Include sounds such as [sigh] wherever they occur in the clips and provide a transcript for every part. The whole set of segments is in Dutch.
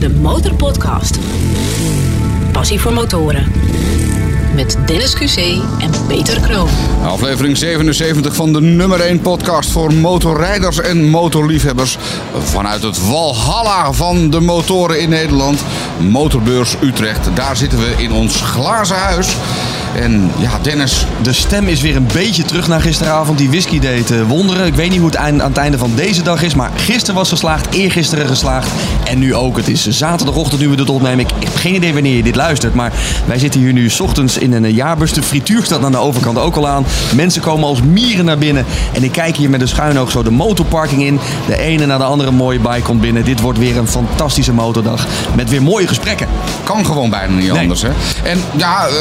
de Motorpodcast. Passie voor motoren. Met Dennis QC en Peter Kroon. Aflevering 77 van de nummer 1 podcast voor motorrijders en motorliefhebbers. Vanuit het Walhalla van de motoren in Nederland. Motorbeurs Utrecht. Daar zitten we in ons glazen huis. En ja, Dennis, De stem is weer een beetje terug naar gisteravond. Die whisky deed eh, wonderen. Ik weet niet hoe het eind- aan het einde van deze dag is. Maar gisteren was geslaagd, eergisteren geslaagd. En nu ook. Het is zaterdagochtend nu we dit opnemen. Ik, ik heb geen idee wanneer je dit luistert. Maar wij zitten hier nu 's ochtends in een eh, jaarbus. De frituur staat aan de overkant ook al aan. Mensen komen als mieren naar binnen. En ik kijk hier met een schuin oog zo de motorparking in. De ene na de andere mooie bike komt binnen. Dit wordt weer een fantastische motordag. Met weer mooie gesprekken. kan gewoon bijna niet Nee. anders. Hè? En ja, eh,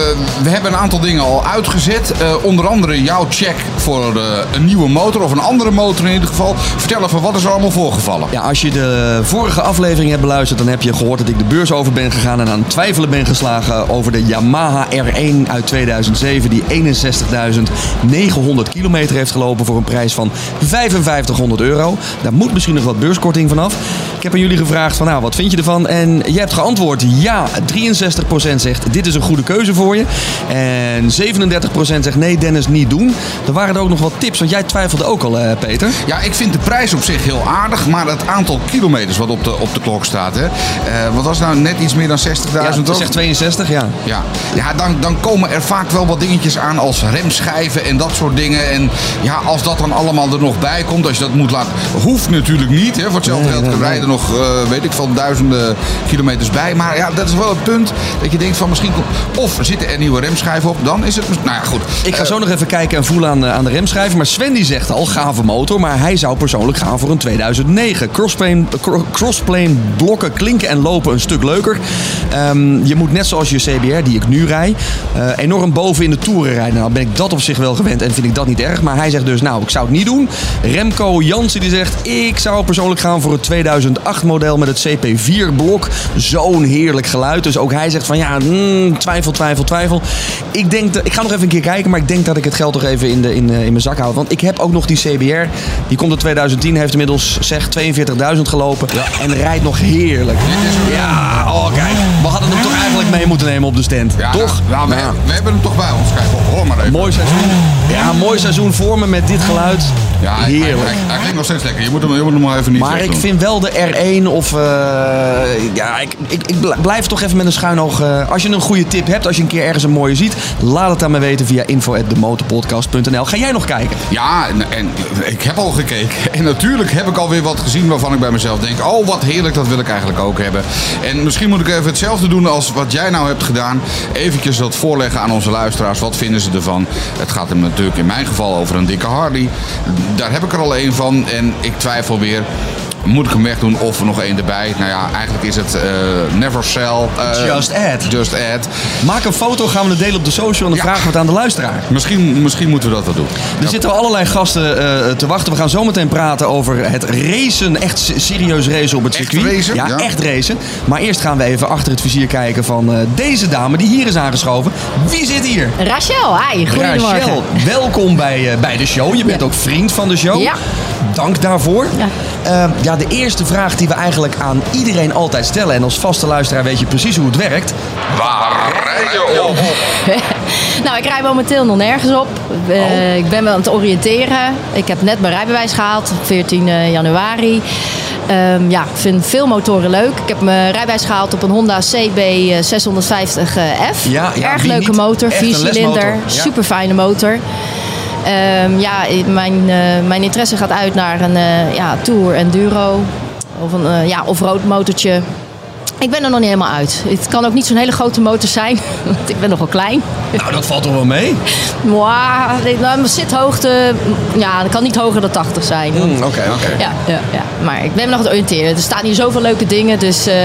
we hebben een aantal dingen al uitgezet. Eh, onder andere jouw check voor eh, een nieuwe motor. Of een andere motor in ieder geval. Vertel even, wat is er allemaal voorgevallen? Ja, als je de vorige aflevering hebt beluisterd, dan heb je gehoord dat ik de beurs over ben gegaan en aan het twijfelen ben geslagen over de Yamaha R1 uit 2007, die 61.900 kilometer heeft gelopen voor een prijs van 5500 euro. Daar moet misschien nog wat beurskorting vanaf. Ik heb aan jullie gevraagd van, nou, wat vind je ervan? En jij hebt geantwoord, ja, 63% zegt, dit is een goede keuze voor je. En 37% zegt, nee Dennis, niet doen. Er waren er ook nog wat tips, want jij twijfelde ook al, eh, Peter. Ja, ik vind de prijs op zich heel aardig. Maar het aantal kilometers wat op de, op de klok staat. Hè? Eh, wat was nou net iets meer dan 60.000? Ja, is echt 62, ja. Ja, ja dan, dan komen er vaak wel wat dingetjes aan als remschijven en dat soort dingen. En ja, als dat dan allemaal er nog bij komt, als je dat moet laten... Hoeft natuurlijk niet, hè. Voor hetzelfde geld nee, rijden nog, eh, weet ik veel, duizenden kilometers bij. Maar ja, dat is wel het punt dat je denkt van misschien... komt- Of zitten er nieuwe remschijven op, dan is het... Nou ja, goed. Ik ga Eh, zo nog even kijken en voelen aan, de- aan de remschijven. Maar Sven die zegt al, gave motor. Maar hij zou persoonlijk gaan voor een 2009. Crossplane, cro- crossplane blokken klinken en lopen een stuk leuker. Ehm, je moet net zoals je CBR, die ik nu rij, eh, enorm boven in de toeren rijden. Nou ben ik dat op zich wel gewend en vind ik dat niet erg. Maar hij zegt dus, nou, ik zou het niet doen. Remco Jansen die zegt, ik zou persoonlijk gaan voor het 2008 model met het CP4 blok. Zo'n heerlijk geluid. Dus ook hij zegt van, ja, mm, twijfel, twijfel, twijfel. Ik denk, dat, ik ga nog even een keer kijken, maar ik denk dat ik het geld toch even in, de, in, eh, in mijn zak houd. Want ik heb ook nog die CBR. Die komt in 2010, heeft inmiddels zeg 42.000 gelopen. En rijdt nog heerlijk. Ja, oh kijk. We hadden hem toch eigenlijk mee moeten nemen op de stand. ja, toch? Nou, we, Ja. we hebben hem toch bij ons. Kijk, hoor maar even. Mooi seizoen. Ja, mooi seizoen voor me met dit geluid. Ja, hij, Heerlijk. hij, hij klinkt nog steeds lekker. Je moet hem, je moet hem maar even niet Maar ik vind wel de R1 of... eh, ja, ik, ik, ik bl- blijf toch even met een schuin oog... eh, als je een goede tip hebt, als je een keer ergens een mooie ziet... laat het aan me weten via info.demotorpodcast.nl. Ga jij nog kijken? Ja, en, en ik heb al gekeken. En natuurlijk heb ik alweer wat gezien waarvan ik bij mezelf denk... oh, wat heerlijk, dat wil ik eigenlijk ook hebben. En misschien moet ik even hetzelfde doen als wat jij nou hebt gedaan. Eventjes dat voorleggen aan onze luisteraars. Wat vinden ze ervan? Het gaat hem natuurlijk in mijn geval over een dikke Harley. Daar heb ik er al één van. En ik twijfel weer... Moet ik hem wegdoen of er nog één erbij? Nou ja, eigenlijk is het eh, never sell. eh, Just add. Just add. Maak een foto, gaan we het delen op de social... en dan Ja. vragen we het aan de luisteraar. Misschien, misschien moeten we dat wel doen. Er zitten allerlei gasten eh, te wachten. We gaan zo meteen praten over het racen. Echt serieus racen op het Echt circuit. racen? Ja, Ja. echt racen. Maar eerst gaan we even achter het vizier kijken van eh, deze dame die hier is aangeschoven. Wie zit hier? Rachel, hi, goedemorgen. Rachel, welkom bij, eh, bij de show. Je bent Ja. ook vriend van de show. Ja. Dank daarvoor. Ja. Eh, ja, de eerste vraag die we eigenlijk aan iedereen altijd stellen... en als vaste luisteraar weet je precies hoe het werkt. Waar rij je op? [laughs] Nou, ik rij momenteel nog nergens op. Eh, Oh. Ik ben wel aan het oriënteren. Ik heb net mijn rijbewijs gehaald, op 14 januari. Ehm, ja, ik vind veel motoren leuk. Ik heb mijn rijbewijs gehaald op een Honda CB eh, 650F. Ja, ja, Erg leuke niet? motor, lesmotor, ja. super fijne motor. Ehm, ja, mijn, eh, mijn interesse gaat uit naar een eh, ja, Tour Enduro of een eh, ja, off-road motortje. Ik ben er nog niet helemaal uit. Het kan ook niet zo'n hele grote motor zijn, [laughs] ik ben nogal klein. Nou, dat valt toch wel mee? Dit- nou, mijn zithoogte, ja, dat kan niet hoger dan 80 zijn. Mm, Oké, oké. Ja, ja, ja, maar ik ben me nog aan het oriënteren. Er staan hier zoveel leuke dingen, dus eh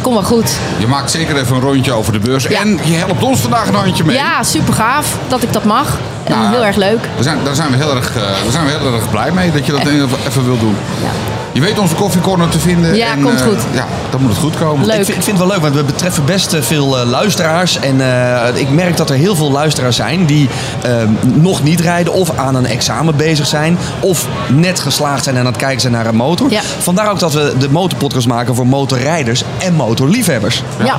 kom wel goed. Je maakt zeker even een rondje over de beurs. Ja. En je helpt ons vandaag een handje mee. Ja, super gaaf dat ik dat mag. En Nou, heel erg leuk. Daar zijn, daar, zijn we heel erg, eh, daar zijn we heel erg blij mee dat je dat even, even wil doen. Ja. Je weet onze koffiecorner te vinden. Ja, en, komt eh, goed. Ja, dan moet het goed komen. Leuk. Ik vind, ik vind het wel leuk, want we betreffen best veel luisteraars. En eh, Eh, ik merk dat er heel veel luisteraars zijn die eh, nog niet rijden of aan een examen bezig zijn. Of net geslaagd zijn en aan het kijken zijn naar een motor. Ja. Vandaar ook dat we de motorpodcast maken voor motorrijders en motorliefhebbers. Ja.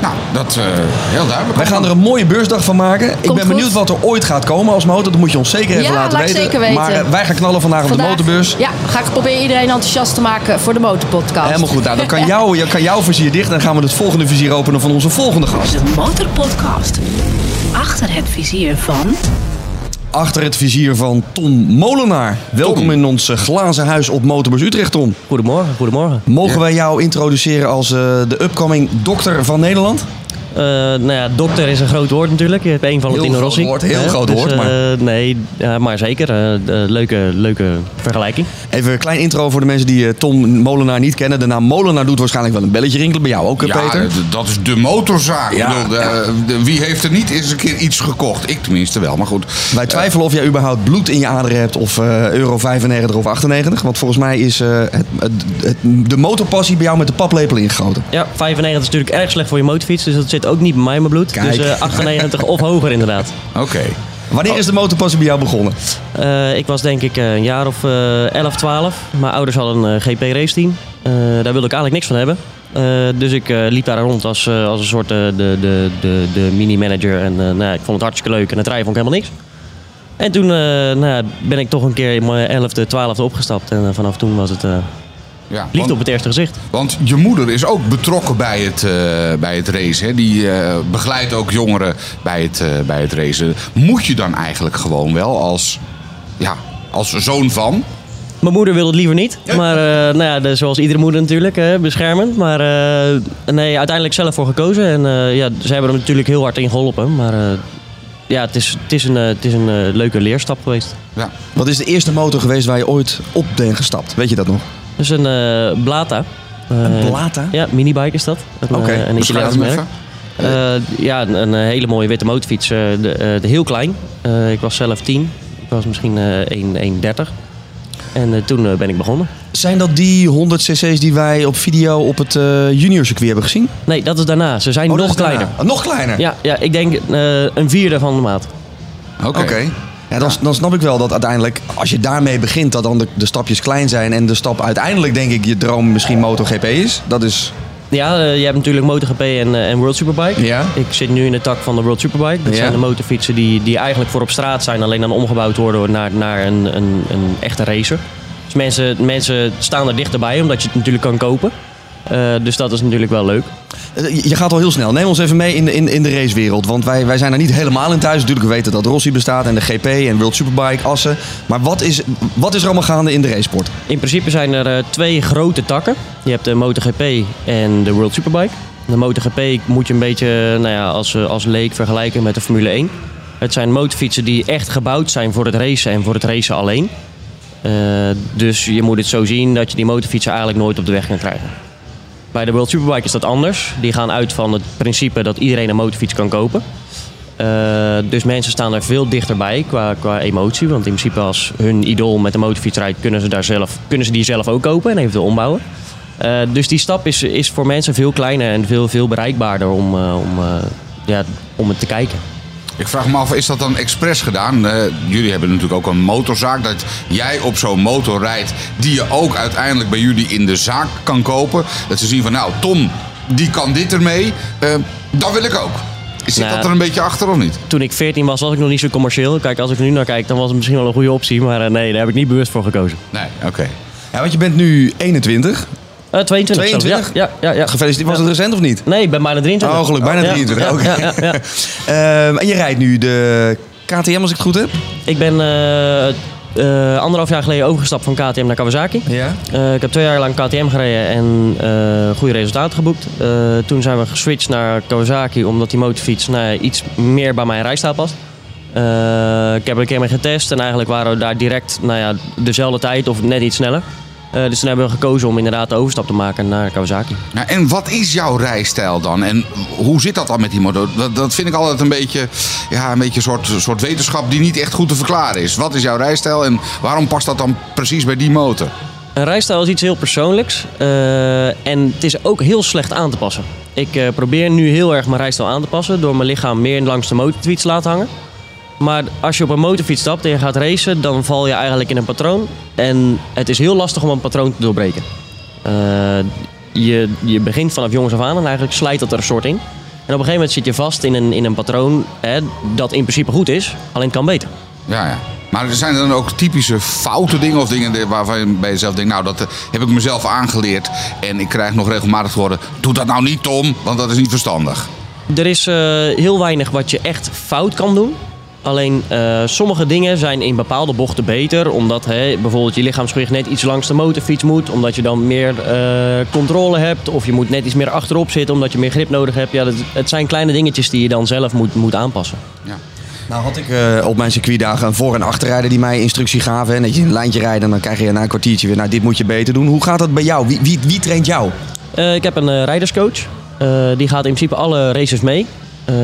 Nou, dat eh heel duidelijk. Wij gaan er een mooie beursdag van maken. ik ben goed. benieuwd wat er ooit gaat komen als motor. Dat moet je ons zeker even Ja, laten weten. zeker weten. Maar eh, wij gaan knallen vandaag, op de motorbeurs. Ja, ga ik proberen iedereen enthousiast te maken voor de motorpodcast. Helemaal goed. Nou, dan kan, [laughs] jou, je- kan jouw vizier dicht. En dan gaan we het volgende vizier openen van onze volgende gast. De Motorpodcast. Achter het vizier van... Achter het vizier van Ton Molenaar. Welkom in ons eh, glazen huis op Motorbeurs Utrecht, Ton. Goedemorgen, goedemorgen. Mogen wij jou introduceren als eh, de upcoming dokter van Nederland? Eh, nou ja, dokter is een groot woord natuurlijk. Je hebt één van groot Rossi. woord, heel Hè, groot dus, woord, eh, maar- nee, ja, maar zeker. eh, eh, leuke, leuke vergelijking. Even een klein intro voor de mensen die eh, Ton Molenaar niet kennen. De naam Molenaar doet waarschijnlijk wel een belletje rinkelen. Bij jou ook, eh, Ja, Peter? d- dat is de motorzaak. Ja. Ik bedoel, de- de- wie heeft er niet eens een keer iets gekocht? Ik tenminste wel, maar goed. Wij twijfelen of jij überhaupt bloed in je aderen hebt of eh, euro 95 of 98. Want volgens mij is eh, het, het, het- de motorpassie bij jou met de paplepel ingegoten. Ja, 95 is natuurlijk erg slecht voor je motorfiets. Dus dat zit ook niet bij mij in mijn bloed. Kijk. Dus eh, 98 of hoger inderdaad. Oké. Wanneer is de motorpassie bij jou begonnen? Eh, ik was denk ik eh, een jaar of eh 11, 12. Mijn ouders hadden een GP race team. Eh, daar wilde ik eigenlijk niks van hebben. Eh, dus ik eh, liep daar rond als, eh, als een soort eh, de, de, de, de mini-manager. En eh, nou, ik vond het hartstikke leuk. En het rijden vond ik helemaal niks. En toen eh, nou, ben ik toch een keer in mijn 11e, 12e opgestapt. En eh, vanaf toen was het eh, Ja, liefde want, op het eerste gezicht. want je moeder is ook betrokken bij het, eh, bij het racen. Hè? Die eh, begeleidt ook jongeren bij het, eh, bij het racen. Moet je dan eigenlijk gewoon wel als, ja, als zoon van... Mijn moeder wilde het liever niet. Maar eh, nou ja, de- zoals iedere moeder natuurlijk, beschermend. Maar eh, nee, uiteindelijk zelf voor gekozen. En eh, ja, ze hebben er natuurlijk heel hard in geholpen. Maar eh, ja, het is, het is een, het is een leuke leerstap geweest. Ja, Wat is de eerste motor geweest waar je ooit op bent gestapt? Weet je dat nog? Dus een eh, Blata. Een Eh, Blata? Ja, minibike is dat. Een, Oké, eh, een Italiaans merk. Eh, ja, een, een hele mooie witte motorfiets. eh, de, eh, de heel klein. Eh, ik was zelf 10. Ik was misschien eh 1 1,30. En eh, toen ben ik begonnen. Zijn dat die 100 cc's die wij op video op het eh juniorcircuit hebben gezien? Nee, dat is daarna. Ze zijn Oh, nog kleiner. Oh, nog kleiner? Ja, ja ik denk eh, een vierde van de maat. oké. Oké. Ja, dan, dan snap ik wel dat uiteindelijk, als je daarmee begint, dat dan de, de stapjes klein zijn. En de stap uiteindelijk, denk ik, je droom misschien MotoGP is. Dat is... Ja, eh, je hebt natuurlijk MotoGP en, eh, en World Superbike. Ja. Ik zit nu in de tak van de World Superbike. Dat Ja. zijn de motorfietsen die, die eigenlijk voor op straat zijn, alleen dan omgebouwd worden naar, naar een, een, een echte racer. Dus mensen, mensen staan er dichterbij, omdat je het natuurlijk kan kopen. Eh, dus dat is natuurlijk wel leuk. Eh, Je gaat al heel snel. Neem ons even mee in de, in, in de racewereld. Want wij, wij zijn er niet helemaal in thuis. Natuurlijk, we weten dat Rossi bestaat en de GP en World Superbike, Assen. Maar wat is, wat is er allemaal gaande in de racesport? In principe zijn er eh, twee grote takken. Je hebt de MotoGP en de World Superbike. De MotoGP moet je een beetje nou ja, als, als leek vergelijken met de Formule 1. Het zijn motorfietsen die echt gebouwd zijn voor het racen en voor het racen alleen. Dus je moet het zo zien dat je die motorfietsen eigenlijk nooit op de weg kan krijgen. Bij de World Superbike is dat anders. Die gaan uit van het principe dat iedereen een motorfiets kan kopen. Eh, dus mensen staan er veel dichterbij qua, qua emotie. Want in principe als hun idool met de motorfiets rijdt, kunnen ze, daar zelf, kunnen ze die zelf ook kopen en eventueel ombouwen. Eh, dus die stap is, is voor mensen veel kleiner en veel, veel bereikbaarder om, eh, om, ja, om het te kijken. Ik vraag me af, is dat dan expres gedaan? Eh, jullie hebben natuurlijk ook een motorzaak. Dat jij op zo'n motor rijdt die je ook uiteindelijk bij jullie in de zaak kan kopen. Dat ze zien van, nou, Tom, die kan dit ermee. Eh dat wil ik ook. Zit Nou, dat er een beetje achter of niet? Toen ik 14 was, was ik nog niet zo commercieel. Kijk, als ik er nu naar kijk, dan was het misschien wel een goede optie. Maar eh, nee, daar heb ik niet bewust voor gekozen. Nee, oké. Ja, want je bent nu 21. Eh 22. zelfs. 22? Ja, ja, ja, ja. Gefeliciteerd. Was het recent of niet? Nee, ik ben bijna 23. Oh, gelukkig. Bijna Ja, 23. ja, Oké. [laughs] Ehm, en je rijdt nu de KTM, als ik het goed heb? Ik ben eh, eh, anderhalf jaar geleden overgestapt van KTM naar Kawasaki. Ja. Eh, ik heb twee jaar lang KTM gereden en goede resultaten geboekt. Toen zijn we geswitcht naar Kawasaki omdat die motorfiets nou, iets meer bij mijn rijstijl past. Ik heb er een keer mee getest en eigenlijk waren we daar direct nou ja, dezelfde tijd of net iets sneller. Eh, dus toen hebben we gekozen om inderdaad de overstap te maken naar Kawasaki. Nou, en wat is jouw rijstijl dan? En hoe zit dat dan met die motor? Dat, dat vind ik altijd een beetje, ja, een beetje een soort, soort wetenschap die niet echt goed te verklaren is. Wat is jouw rijstijl en waarom past dat dan precies bij die motor? Een rijstijl is iets heel persoonlijks. eh, en het is ook heel slecht aan te passen. Ik eh, probeer nu heel erg mijn rijstijl aan te passen door mijn lichaam meer langs de motorfiets te laten hangen. Maar als je op een motorfiets stapt en je gaat racen, dan val je eigenlijk in een patroon. En het is heel lastig om een patroon te doorbreken. Eh, je, je begint vanaf jongens af aan en eigenlijk slijt dat er een soort in. En op een gegeven moment zit je vast in een, in een patroon hè, dat in principe goed is, alleen kan beter. Ja, ja. Maar er zijn dan ook typische foute dingen of dingen waarvan je bij jezelf denkt, nou dat eh, heb ik mezelf aangeleerd en ik krijg nog regelmatig te horen, doe dat nou niet Tom, want dat is niet verstandig. Er is eh, heel weinig wat je echt fout kan doen. Alleen eh, sommige dingen zijn in bepaalde bochten beter. Omdat hè, bijvoorbeeld je lichaamsgewicht net iets langs de motorfiets moet. Omdat je dan meer eh, controle hebt. Of je moet net iets meer achterop zitten omdat je meer grip nodig hebt. Ja, dat, het zijn kleine dingetjes die je dan zelf moet, moet aanpassen. Nou had ik eh, op mijn circuitdagen een voor- en achterrijder die mij instructie gaven. En dat je een lijntje rijdt en dan krijg je na een kwartiertje weer, nou dit moet je beter doen. Hoe gaat dat bij jou? Wie, wie, wie traint jou? Ik heb een rijderscoach. Die gaat in principe alle races mee. Eh,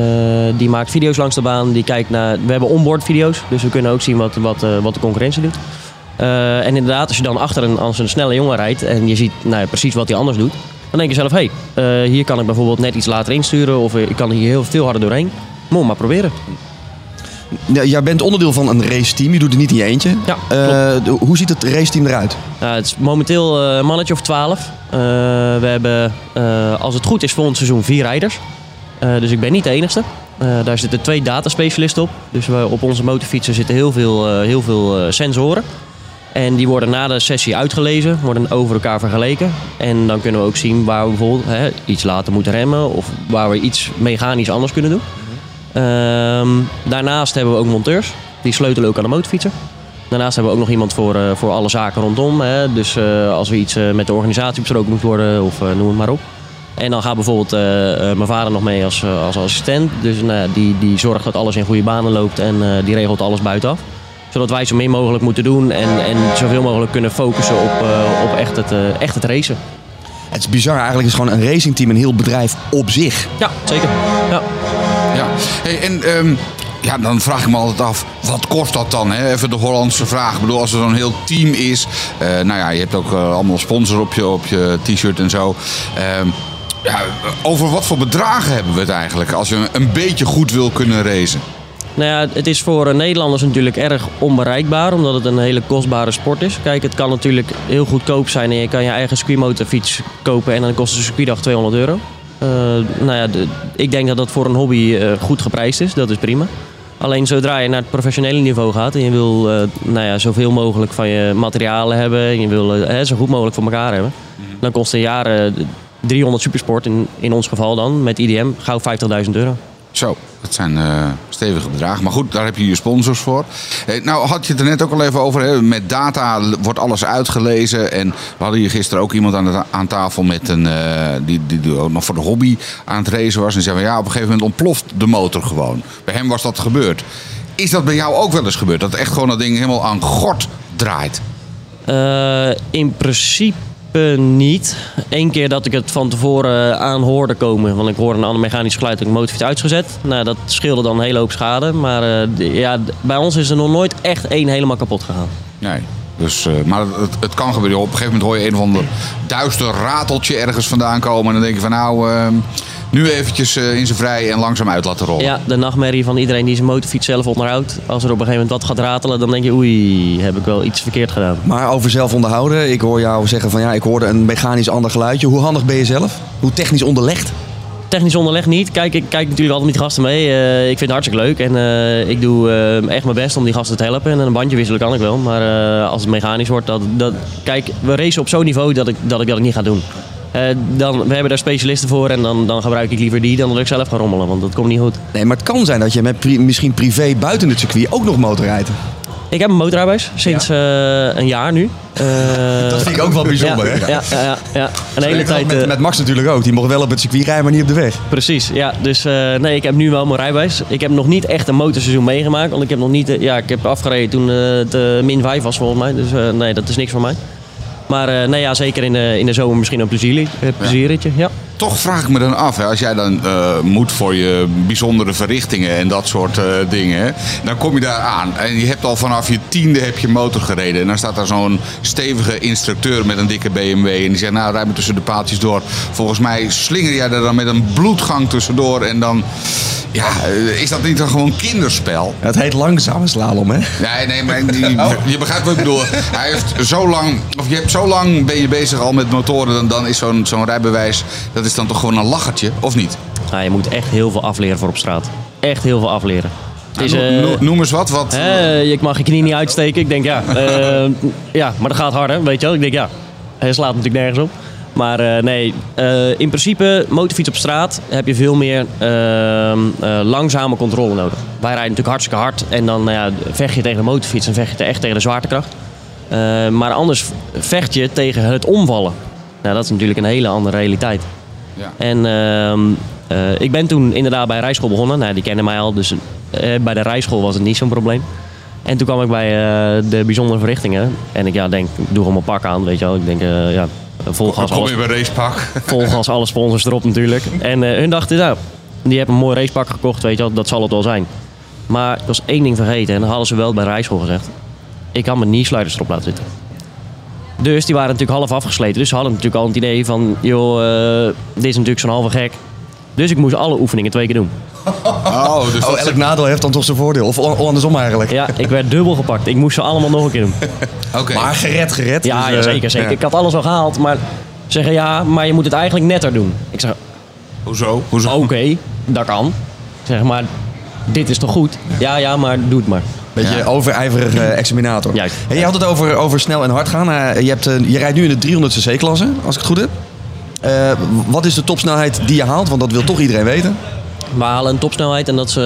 die maakt video's langs de baan. Die kijkt naar, we hebben onboard video's. Dus we kunnen ook zien wat, wat, eh, wat de concurrentie doet. Eh, en inderdaad, als je dan achter een, als een snelle jongen rijdt en je ziet nou, ja, precies wat hij anders doet, dan denk je zelf, hé, hey, hier kan ik bijvoorbeeld net iets later insturen of ik kan hier heel veel harder doorheen. Moet maar proberen. Ja, jij bent onderdeel van een raceteam, je doet het niet in je eentje. Ja, hoe ziet het raceteam eruit? Nou, het is momenteel een mannetje of 12. Eh, we hebben, eh, als het goed is, volgend seizoen vier rijders. Eh, dus ik ben niet de enigste. Eh, daar zitten twee dataspecialisten op. Dus we, op onze motorfietsen zitten heel veel, eh, heel veel sensoren. En die worden na de sessie uitgelezen, worden over elkaar vergeleken. En dan kunnen we ook zien waar we bijvoorbeeld hè, iets later moeten remmen of waar we iets mechanisch anders kunnen doen. Ehm, daarnaast hebben we ook monteurs. Die sleutelen ook aan de motorfietsen. Daarnaast hebben we ook nog iemand voor, voor alle zaken rondom. Hè. Dus als er iets met de organisatie besproken moet worden, of noem het maar op. En dan gaat bijvoorbeeld eh, eh, mijn vader nog mee als, eh, als assistent. Dus nou, ja, die, die zorgt dat alles in goede banen loopt en eh, die regelt alles buitenaf. Zodat wij zo min mogelijk moeten doen en, en zoveel mogelijk kunnen focussen op, eh, op echt, het, eh, echt het racen. Het is bizar, eigenlijk is gewoon een racingteam een heel bedrijf op zich. Ja, zeker. Ja. Ja, hey, en ehm, ja, dan vraag ik me altijd af, wat kost dat dan? Hè? Even de Hollandse vraag. Ik bedoel, als er zo'n heel team is, eh, nou ja, je hebt ook allemaal sponsor op je, op je t-shirt en zo. Ehm, ja, over wat voor bedragen hebben we het eigenlijk als je een beetje goed wil kunnen racen? Nou ja, het is voor eh, Nederlanders natuurlijk erg onbereikbaar, omdat het een hele kostbare sport is. Kijk, het kan natuurlijk heel goedkoop zijn en je kan je eigen circuitmotorfiets kopen en dan kost een circuitdag 200 euro. Eh, nou ja, ik denk dat dat voor een hobby eh, goed geprijsd is, dat is prima. Alleen zodra je naar het professionele niveau gaat en je wil nou ja, zoveel mogelijk van je materialen hebben en je wil zo goed mogelijk voor elkaar hebben, dan kost een jaar 300 supersport, in, in ons geval dan, met IDM, gauw 50.000 euro. Zo, dat zijn eh, stevige bedragen. Maar goed, daar heb je je sponsors voor. Eh, nou had je het er net ook al even over. Hè? Met data wordt alles uitgelezen. En we hadden hier gisteren ook iemand aan, de, aan tafel met een, eh, die, die, die ook nog voor de hobby aan het racen was. En zei van ja, op een gegeven moment ontploft de motor gewoon. Bij hem was dat gebeurd. Is dat bij jou ook wel eens gebeurd? Dat echt gewoon dat ding helemaal aan gort draait? In principe niet. Eén keer dat ik het van tevoren aan hoorde komen. Want ik hoorde een ander mechanisch geluid en ik motorfiets uitgezet. Nou, dat scheelde dan een hele hoop schade. Maar eh, ja, bij ons is er nog nooit echt één helemaal kapot gegaan. Nee. Dus, eh, maar het, het kan gebeuren. Op een gegeven moment hoor je een of ander duister rateltje ergens vandaan komen. En dan denk je van nou, eh, nu eventjes eh, in zijn vrij en langzaam uit laten rollen. Ja, de nachtmerrie van iedereen die zijn motorfiets zelf onderhoudt. Als er op een gegeven moment wat gaat ratelen, dan denk je oei, heb ik wel iets verkeerd gedaan. Maar over zelf onderhouden, ik hoor jou zeggen van ja, ik hoorde een mechanisch ander geluidje. Hoe handig ben je zelf? Hoe technisch onderlegd? Technisch onderleg niet. Kijk, ik kijk natuurlijk altijd met die gasten mee. Eh, ik vind het hartstikke leuk. En eh, ik doe eh, echt mijn best om die gasten te helpen. En een bandje wisselen kan ik wel. Maar eh, als het mechanisch wordt, dat, dat, kijk, we racen op zo'n niveau dat ik, dat ik dat niet ga doen. Eh, dan, we hebben daar specialisten voor en dan, dan gebruik ik liever die dan dat ik zelf ga rommelen. Want dat komt niet goed. Nee, maar het kan zijn dat je met pri- misschien privé buiten het circuit ook nog motorrijdt. Ik heb een motorrijbewijs sinds eh, een jaar nu. [laughs] Eh, Dat vind ik ook wel bijzonder, ja, hè? ja, ja, ja, ja. Een hele tijd. Met, met Max natuurlijk ook. Die mocht wel op het circuit rijden, maar niet op de weg. Precies, ja. Dus nee, ik heb nu wel mijn rijbewijs. Ik heb nog niet echt een motorseizoen meegemaakt. Want ik heb nog niet, ja, ik heb afgereden toen het min 5 was volgens mij. Dus nee, dat is niks voor mij. Maar eh, nee, ja, zeker in de, in de zomer misschien een plezier, plezierritje. Ja. Toch vraag ik me dan af, hè, als jij dan eh, moet voor je bijzondere verrichtingen en dat soort eh, dingen, hè, dan kom je daar aan en je hebt al vanaf je tiende heb je motor gereden. En dan staat daar zo'n stevige instructeur met een dikke BMW en die zegt, nou rijd me tussen de paaltjes door. Volgens mij slinger jij er dan met een bloedgang tussendoor en dan, ja, eh, is dat niet dan gewoon kinderspel? Het heet langzame slalom, hè? Nee, nee, maar die- je begrijpt wat ik bedoel. Hij heeft zo lang, of je hebt zo lang ben je bezig al met motoren, dan, dan is zo'n zo'n rijbewijs, dat is dan toch gewoon een lachertje, of niet? Nou, je moet echt heel veel afleren voor op straat. Echt heel veel afleren. Is, Noem- eh, noem- eens wat. wat hè, ik mag je knie niet uitsteken. Ik denk ja, [laughs] eh, ja, maar dat gaat harder, weet je wel. Ik denk ja, hij slaat natuurlijk nergens op. Maar eh, nee, in principe, motorfiets op straat heb je veel meer ehm, eh, langzame controle nodig. Wij rijden natuurlijk hartstikke hard en dan nou ja, vecht je tegen de motorfiets en vecht je echt tegen de zwaartekracht. Maar anders vecht je tegen het omvallen. Nou, dat is natuurlijk een hele andere realiteit. Ja. En ehm, eh, ik ben toen inderdaad bij rijschool begonnen. Nou, die kennen mij al, dus eh, bij de rijschool was het niet zo'n probleem. En toen kwam ik bij eh, de bijzondere verrichtingen. En ik ja, denk, ik doe gewoon mijn pak aan, weet je wel. Ik denk, ja, vol gas, kom je bij racepak? vol gas, alle sponsors erop natuurlijk. [laughs] En hun dachten, nou, die hebben een mooi racepak gekocht, weet je wel. Dat zal het wel zijn. Maar ik was één ding vergeten en dat hadden ze wel bij rijschool gezegd. Ik had mijn kniesluiters erop laten zitten. Dus die waren natuurlijk half afgesleten. Dus ze hadden natuurlijk al het idee van, joh, eh, dit is natuurlijk zo'n halve gek. Dus ik moest alle oefeningen twee keer doen. Oh, dus Oh, elk nadeel heeft dan toch zijn voordeel. Of andersom eigenlijk. Ja, ik werd dubbel gepakt. Ik moest ze allemaal nog een keer doen. [laughs] Oké. Maar gered, gered. Ja, Dus, ja eh, zeker, zeker. ja. Ik had alles al gehaald, maar zeggen ja, maar je moet het eigenlijk netter doen. Ik zeg, Hoezo? Hoezo? oké, dat kan. Ik zeg maar, dit is toch goed? Ja, ja, maar doe het maar. Beetje Ja. overijverige [clears throat] examinator. Juist. Hey, je had het over, over snel en hard gaan. Eh, je, hebt, eh, je rijdt nu in de 300 cc-klasse, als ik het goed heb. Eh, wat is de topsnelheid die je haalt? Want dat wil toch iedereen weten. We halen een topsnelheid en dat is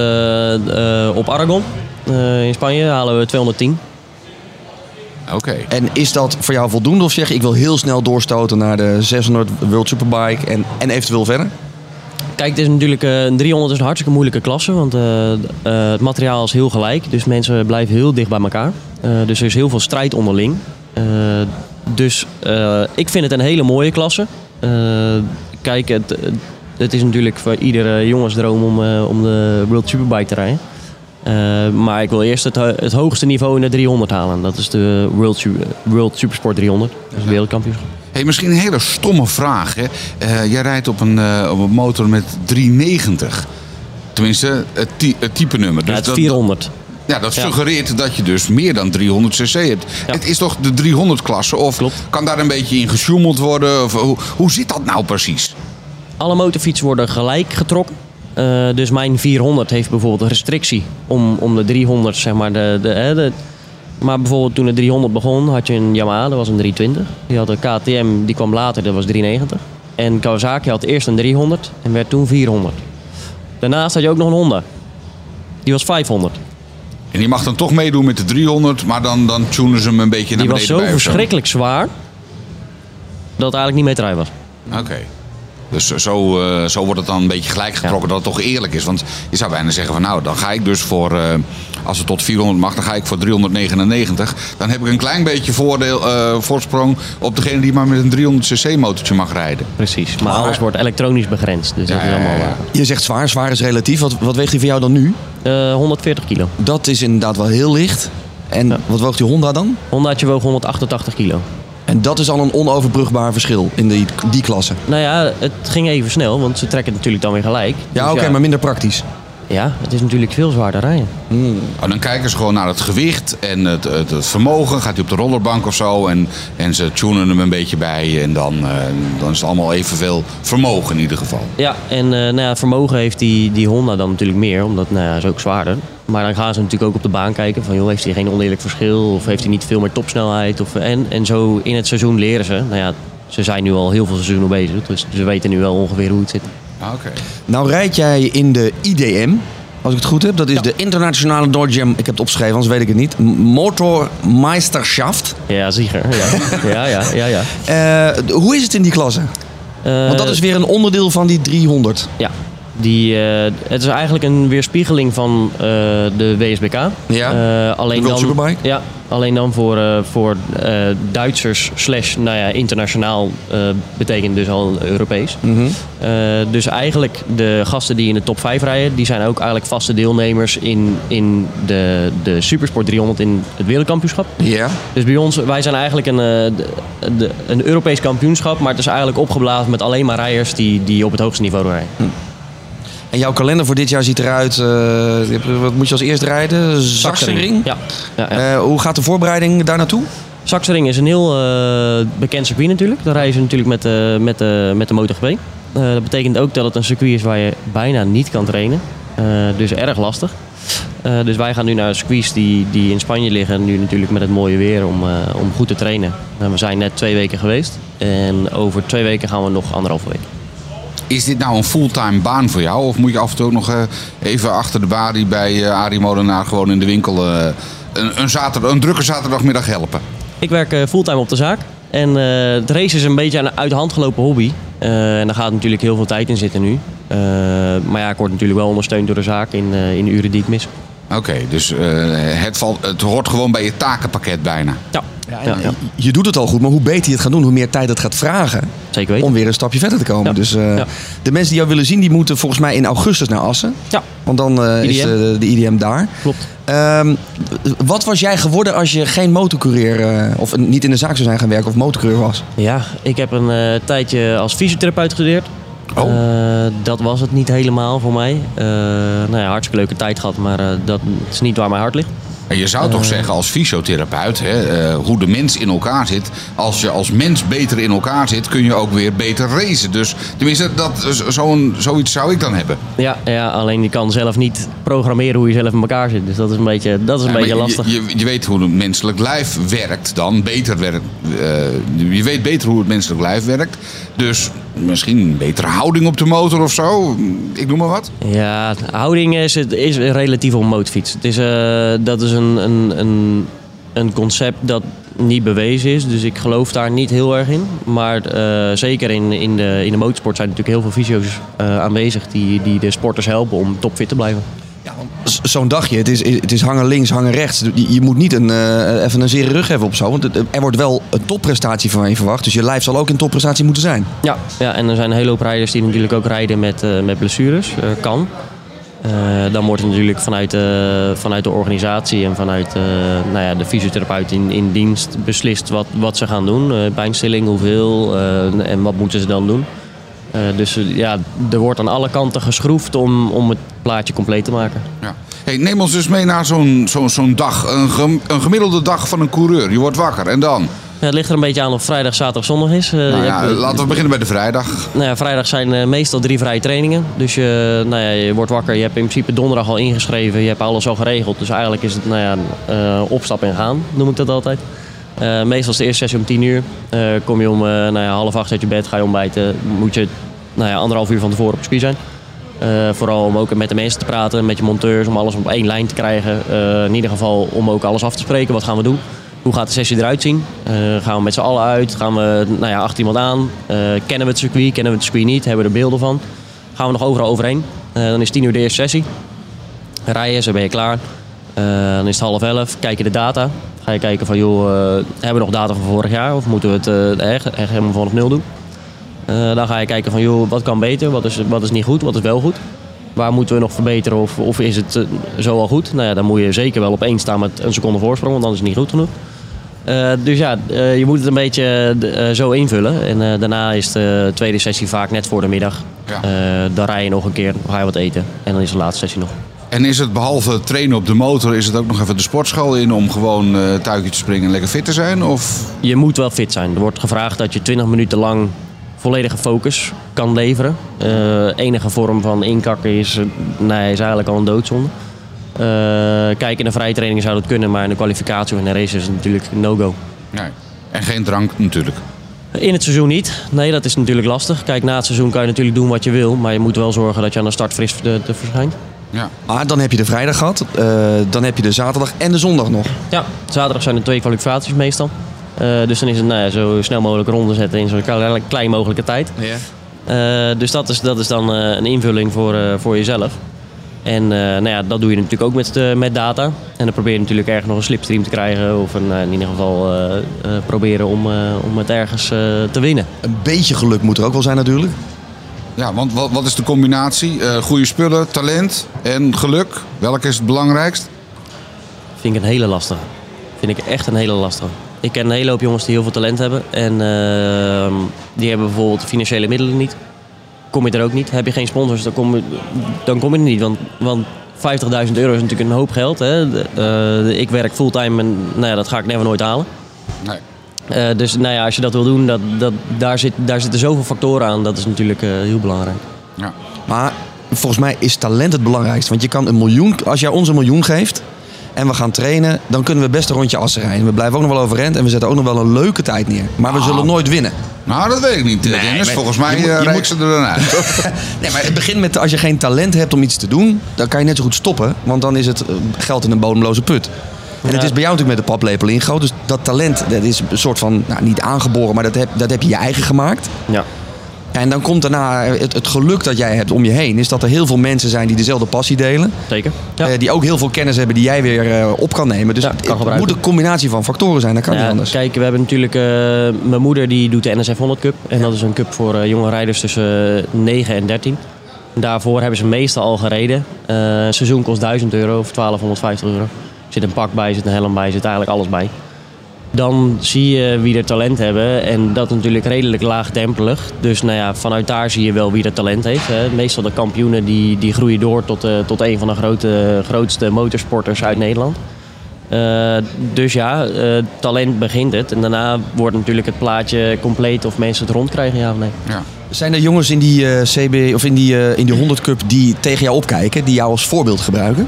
op Aragon. Eh, in Spanje halen we 210. Oké. En is dat voor jou voldoende? Of zeg je, ik wil heel snel doorstoten naar de 600 World Superbike en, en eventueel verder? Kijk, het is natuurlijk eh, een 300 is een hartstikke moeilijke klasse, want eh, eh, het materiaal is heel gelijk. Dus mensen blijven heel dicht bij elkaar. Dus er is heel veel strijd onderling. Dus ik vind het een hele mooie klasse. Kijk, het, het is natuurlijk voor iedere jongensdroom om, om de World Superbike te rijden. Maar ik wil eerst het, het hoogste niveau in de 300 halen. Dat is de World, World Supersport 300. Dat is wereldkampioenschap. Hey, misschien een hele stomme vraag. Hè? Eh, jij rijdt op een, eh, op een motor met 390. Tenminste, het, ty- het type nummer. Ja, het is dat, 400. Ja, dat Ja. suggereert dat je dus meer dan 300 cc hebt. Ja. Het is toch de 300 klasse? Of Klopt. kan daar een beetje in gesjoemeld worden? Of, hoe, hoe zit dat nou precies? Alle motorfietsen worden gelijk getrokken. Eh, dus mijn 400 heeft bijvoorbeeld een restrictie om, om de 300, zeg maar. De, de, de- maar bijvoorbeeld toen de 300 begon, had je een Yamaha, dat was een 320. Die had een KTM, die kwam later, dat was 390. En Kawasaki had eerst een 300 en werd toen 400. Daarnaast had je ook nog een Honda. Die was 500. En die mag dan toch meedoen met de 300, maar dan, dan tunen ze hem een beetje naar Die was beneden zo bij of verschrikkelijk zwaar dat het eigenlijk niet mee te rijden was. Oké. Dus zo, eh, zo wordt het dan een beetje gelijk getrokken dat het toch eerlijk is. Want je zou bijna zeggen van nou, dan ga ik dus voor, eh, als het tot 400 mag, dan ga ik voor 399. Dan heb ik een klein beetje voordeel, eh, voorsprong op degene die maar met een 300cc motortje mag rijden. Precies. Maar alles wordt elektronisch begrensd. Dus dat Ja, is ja, allemaal ja. eh, Je zegt zwaar, zwaar is relatief. Wat, wat weegt die voor jou dan nu? eh, 140 kilo. Dat is inderdaad wel heel licht. En Ja. wat woog die Honda dan? Hondaatje woog 188 kilo. En dat is al een onoverbrugbaar verschil in die, die klasse. Nou ja, het ging even snel, want ze trekken natuurlijk dan weer gelijk. Ja, Dus oké, maar minder praktisch. Ja, het is natuurlijk veel zwaarder rijden. En dan kijken ze gewoon naar het gewicht en het, het, het vermogen. Gaat hij op de rollerbank of zo? En, en ze tunen hem een beetje bij. En dan, eh, dan is het allemaal evenveel vermogen in ieder geval. Ja, en eh nou ja, vermogen heeft die, die Honda dan natuurlijk meer, omdat nou ja, is ook zwaarder. Maar dan gaan ze natuurlijk ook op de baan kijken van, joh, heeft hij geen oneerlijk verschil? Of heeft hij niet veel meer topsnelheid? Of, en, en zo in het seizoen leren ze. Nou ja, ze zijn nu al heel veel seizoenen bezig, dus ze weten nu wel ongeveer hoe het zit. Oké. Nou rijd jij in de IDM, als ik het goed heb. Dat is de Internationale Dodge, ik heb het opgeschreven, anders weet ik het niet. Motormeisterschaft. Ja, zeker. Ja, [laughs] ja, ja. ja, ja. Eh, hoe is het in die klasse? Eh, Want dat is weer een onderdeel van die 300. Ja, Die, eh, het is eigenlijk een weerspiegeling van eh, de WSBK. Ja, Eh, alleen dan, Superbike. Ja, alleen dan voor, voor Duitsers slash nou ja, internationaal betekent dus al Europees. Mhm. Eh, dus eigenlijk de gasten die in de top 5 rijden, die zijn ook eigenlijk vaste deelnemers in, in de, de Supersport 300 in het wereldkampioenschap. Ja. Dus bij ons, wij zijn eigenlijk een, de, de- een Europees kampioenschap, maar het is eigenlijk opgeblazen met alleen maar rijders die, die op het hoogste niveau rijden. En jouw kalender voor dit jaar ziet eruit... eh, wat moet je als eerst rijden? Zaksering? Ja. ja, ja. Eh, hoe gaat de voorbereiding daar naartoe? Saxering is een heel eh, bekend circuit natuurlijk. Daar rijden ze natuurlijk met, de met, met de MotoGP. Dat betekent ook dat het een circuit is waar je bijna niet kan trainen. Dus erg lastig. Dus wij gaan nu naar circuits die, die in Spanje liggen. Nu natuurlijk met het mooie weer om, om goed te trainen. En we zijn net twee weken geweest. En over twee weken gaan we nog anderhalve week. Is dit nou een fulltime baan voor jou? Of moet je af en toe ook nog eh, even achter de balie bij eh Arie Molenaar gewoon in de winkel eh, een, een, zaterdag, een drukke zaterdagmiddag helpen? Ik werk fulltime op de zaak. En eh, het race is een beetje een uit de hand gelopen hobby. En daar gaat natuurlijk heel veel tijd in zitten nu. Maar ja, ik word natuurlijk wel ondersteund door de zaak in, in de uren die ik mis. Oké, dus het, valt, het hoort gewoon bij je takenpakket bijna. Ja, ja, ja, Je doet het al goed, maar hoe beter je het gaat doen, hoe meer tijd het gaat vragen zeker weten. om weer een stapje verder te komen. Dus eh, de mensen die jou willen zien, die moeten volgens mij in augustus naar Assen. Ja, Want dan eh, is de, de IDM daar. klopt. Ehm, wat was jij geworden als je geen motorcoureur, eh, of niet in de zaak zou zijn gaan werken of motorcoureur was? Ja, ik heb een tijdje als fysiotherapeut gestudeerd. Oh. Dat was het niet helemaal voor mij. Nou ja, hartstikke leuke tijd gehad, maar dat is niet waar mijn hart ligt. En je zou toch zeggen als fysiotherapeut, hè, eh, hoe de mens in elkaar zit. Als je als mens beter in elkaar zit, kun je ook weer beter racen. Dus tenminste, dat, zo'n, zoiets zou ik dan hebben. Ja, ja, alleen je kan zelf niet programmeren hoe je zelf in elkaar zit. Dus dat is een beetje, dat is een Ja, beetje je- lastig. Je, je, je weet hoe het menselijk lijf werkt dan. Beter werkt. eh, je weet beter hoe het menselijk lijf werkt. Dus misschien een betere houding op de motor of zo. Ik noem maar wat. Ja, houding is, is relatief op motorfiets. Het is, eh, dat is een, een, een, een concept dat niet bewezen is. Dus ik geloof daar niet heel erg in. Maar eh, zeker in, in, de, in de motorsport zijn natuurlijk heel veel fysio's eh, aanwezig... Die, die de sporters helpen om topfit te blijven. Zo'n dagje, het is, het is hangen links, hangen rechts. Je, je moet niet een, eh, even een zere rug hebben of zo. Want het- er wordt wel een topprestatie van je verwacht. Dus je lijf zal ook in topprestatie moeten zijn. Ja, ja, en er zijn een hele hoop rijders die natuurlijk ook rijden met, eh, met blessures. Eh, kan. Eh, dan wordt er natuurlijk vanuit, eh, vanuit de organisatie en vanuit eh, nou ja, de fysiotherapeut in, in dienst beslist wat, wat ze gaan doen. Eh pijnstilling, hoeveel eh, en wat moeten ze dan doen. Eh, dus ja, er wordt aan alle kanten geschroefd om, om het plaatje compleet te maken. Ja. Hey, neem ons dus mee naar zo'n zo'n zo'n dag. Een, gem- een gemiddelde dag van een coureur. Je wordt wakker en dan? Ja, het ligt er een beetje aan of vrijdag, zaterdag, zondag is. Eh, Nou ja, hebt, eh, laten we beginnen bij de vrijdag. Nou ja, vrijdag zijn eh, meestal drie vrije trainingen. Dus je, nou ja, je wordt wakker. Je hebt in principe donderdag al ingeschreven. Je hebt alles al geregeld. Dus eigenlijk is het nou ja, opstap en gaan, noem ik dat altijd. Meestal is de eerste sessie om 10 uur. Kom je om nou ja, half acht uit je bed, ga je ontbijten. Moet je nou ja, anderhalf uur van tevoren op circuit zijn. Eh, vooral om ook met de mensen te praten, met je monteurs, om alles op één lijn te krijgen. Eh, in ieder geval om ook alles af te spreken. Wat gaan we doen? Hoe gaat de sessie eruit zien? Eh, gaan we met z'n allen uit? Gaan we nou ja, achter iemand aan? Kennen we het circuit? Kennen we het circuit niet? Hebben we er beelden van? Gaan we nog overal overheen? Dan is 10 uur de eerste sessie. Rijden, zo ben je klaar. Dan is het half elf. Kijk je de data. Ga je kijken van, joh, hebben we nog data van vorig jaar? Of moeten we het echt, echt helemaal vanaf nul doen? Eh, dan ga je kijken van, joh, wat kan beter? Wat is, wat is niet goed? Wat is wel goed? Waar moeten we nog verbeteren? Of, of is het eh, zo al goed? Nou ja, dan moet je zeker wel op één staan met een seconde voorsprong, want anders is het niet goed genoeg. Eh, dus ja, je moet het een beetje zo invullen. En daarna is de tweede sessie vaak net voor de middag. Ja. Dan rij je nog een keer, dan ga je wat eten. En dan is de laatste sessie nog. En is het behalve trainen op de motor, is het ook nog even de sportschool in om gewoon eh tuigje te springen en lekker fit te zijn? Of Je moet wel fit zijn. Er wordt gevraagd dat je 20 minuten lang volledige focus kan leveren. Eh, enige vorm van inkakken is, eh, nee, is eigenlijk al een doodzonde. Eh kijk, in de vrije training zou dat kunnen, maar in de kwalificatie of in de race is het natuurlijk no-go. nee. En geen drank natuurlijk. In het seizoen niet. Nee, dat is natuurlijk lastig. Kijk, na het seizoen kan je natuurlijk doen wat je wil, maar je moet wel zorgen dat je aan de start fris te, te verschijnt. Ja. Maar dan heb je de vrijdag gehad, eh, dan heb je de zaterdag en de zondag nog. Ja, zaterdag zijn er twee kwalificaties meestal. Eh, dus dan is het nou ja, zo snel mogelijk ronde zetten in zo'n klein, klein mogelijke tijd. Eh, dus dat is, dat is dan eh, een invulling voor, eh, voor jezelf. En eh, nou ja, dat doe je natuurlijk ook met, met data. En dan probeer je natuurlijk ergens nog een slipstream te krijgen. Of een, in ieder geval eh, eh, proberen om, eh, om het ergens eh, te winnen. Een beetje geluk moet er ook wel zijn natuurlijk. Ja, want wat, wat is de combinatie? Eh goede spullen, talent en geluk. Welke is het belangrijkst? Vind ik een hele lastige. Vind ik echt een hele lastige. Ik ken een hele hoop jongens die heel veel talent hebben. En ehm, die hebben bijvoorbeeld financiële middelen niet. Kom je er ook niet. Heb je geen sponsors, dan kom je, dan kom je er niet. Want, want 50.000 euro is natuurlijk een hoop geld. Hè. De- eh, ik werk fulltime en nou ja, dat ga ik never nooit halen. Nee. Eh, dus nou ja, als je dat wil doen, dat, dat, daar, zit, daar zitten zoveel factoren aan. Dat is natuurlijk eh, heel belangrijk. Ja. Maar volgens mij is talent het belangrijkste. Want je kan een miljoen, als jij ons een miljoen geeft en we gaan trainen, dan kunnen we best een rondje assen rijden. We blijven ook nog wel overeind en we zetten ook nog wel een leuke tijd neer. Maar we zullen nooit winnen. Nou, dat weet ik niet, Nee, Dennis. maar Volgens mij je moet- eh, je moet- ze er dan uit. [laughs] Nee, maar het begint met als je geen talent hebt om iets te doen, dan kan je net zo goed stoppen. Want dan is het eh, geld in een bodemloze put. En het is bij jou natuurlijk met de paplepel ingegoten. Dus dat talent, dat is een soort van, nou niet aangeboren, maar dat heb, dat heb je je eigen gemaakt. Ja. En dan komt daarna het, het geluk dat jij hebt om je heen. Is dat er heel veel mensen zijn die dezelfde passie delen. Zeker. Ja. Eh, die ook heel veel kennis hebben die jij weer eh, op kan nemen. Dus Ja, kan het moet een combinatie van factoren zijn. Dat kan Ja, niet anders. Kijk, we hebben natuurlijk... eh, mijn moeder die doet de NSF 100 Cup. En dat is een cup voor jonge rijders tussen eh, 9 en 13. Daarvoor hebben ze meestal al gereden. Seizoen kost 1000 euro of 1250 euro. Er zit een pak bij, zit een helm bij, zit eigenlijk alles bij. Dan zie je wie er talent hebben. En dat natuurlijk redelijk laagdempelig. Dus nou ja, vanuit daar zie je wel wie er talent heeft. Hè. Meestal de kampioenen die, die groeien door tot, eh, tot een van de grote, grootste motorsporters uit Nederland. Eh, dus ja, eh, talent begint het. En daarna wordt natuurlijk het plaatje compleet of mensen het rondkrijgen, ja of nee. Ja. Zijn er jongens in die, eh, CB, of in die, eh, in die 100 Cup die tegen jou opkijken, die jou als voorbeeld gebruiken?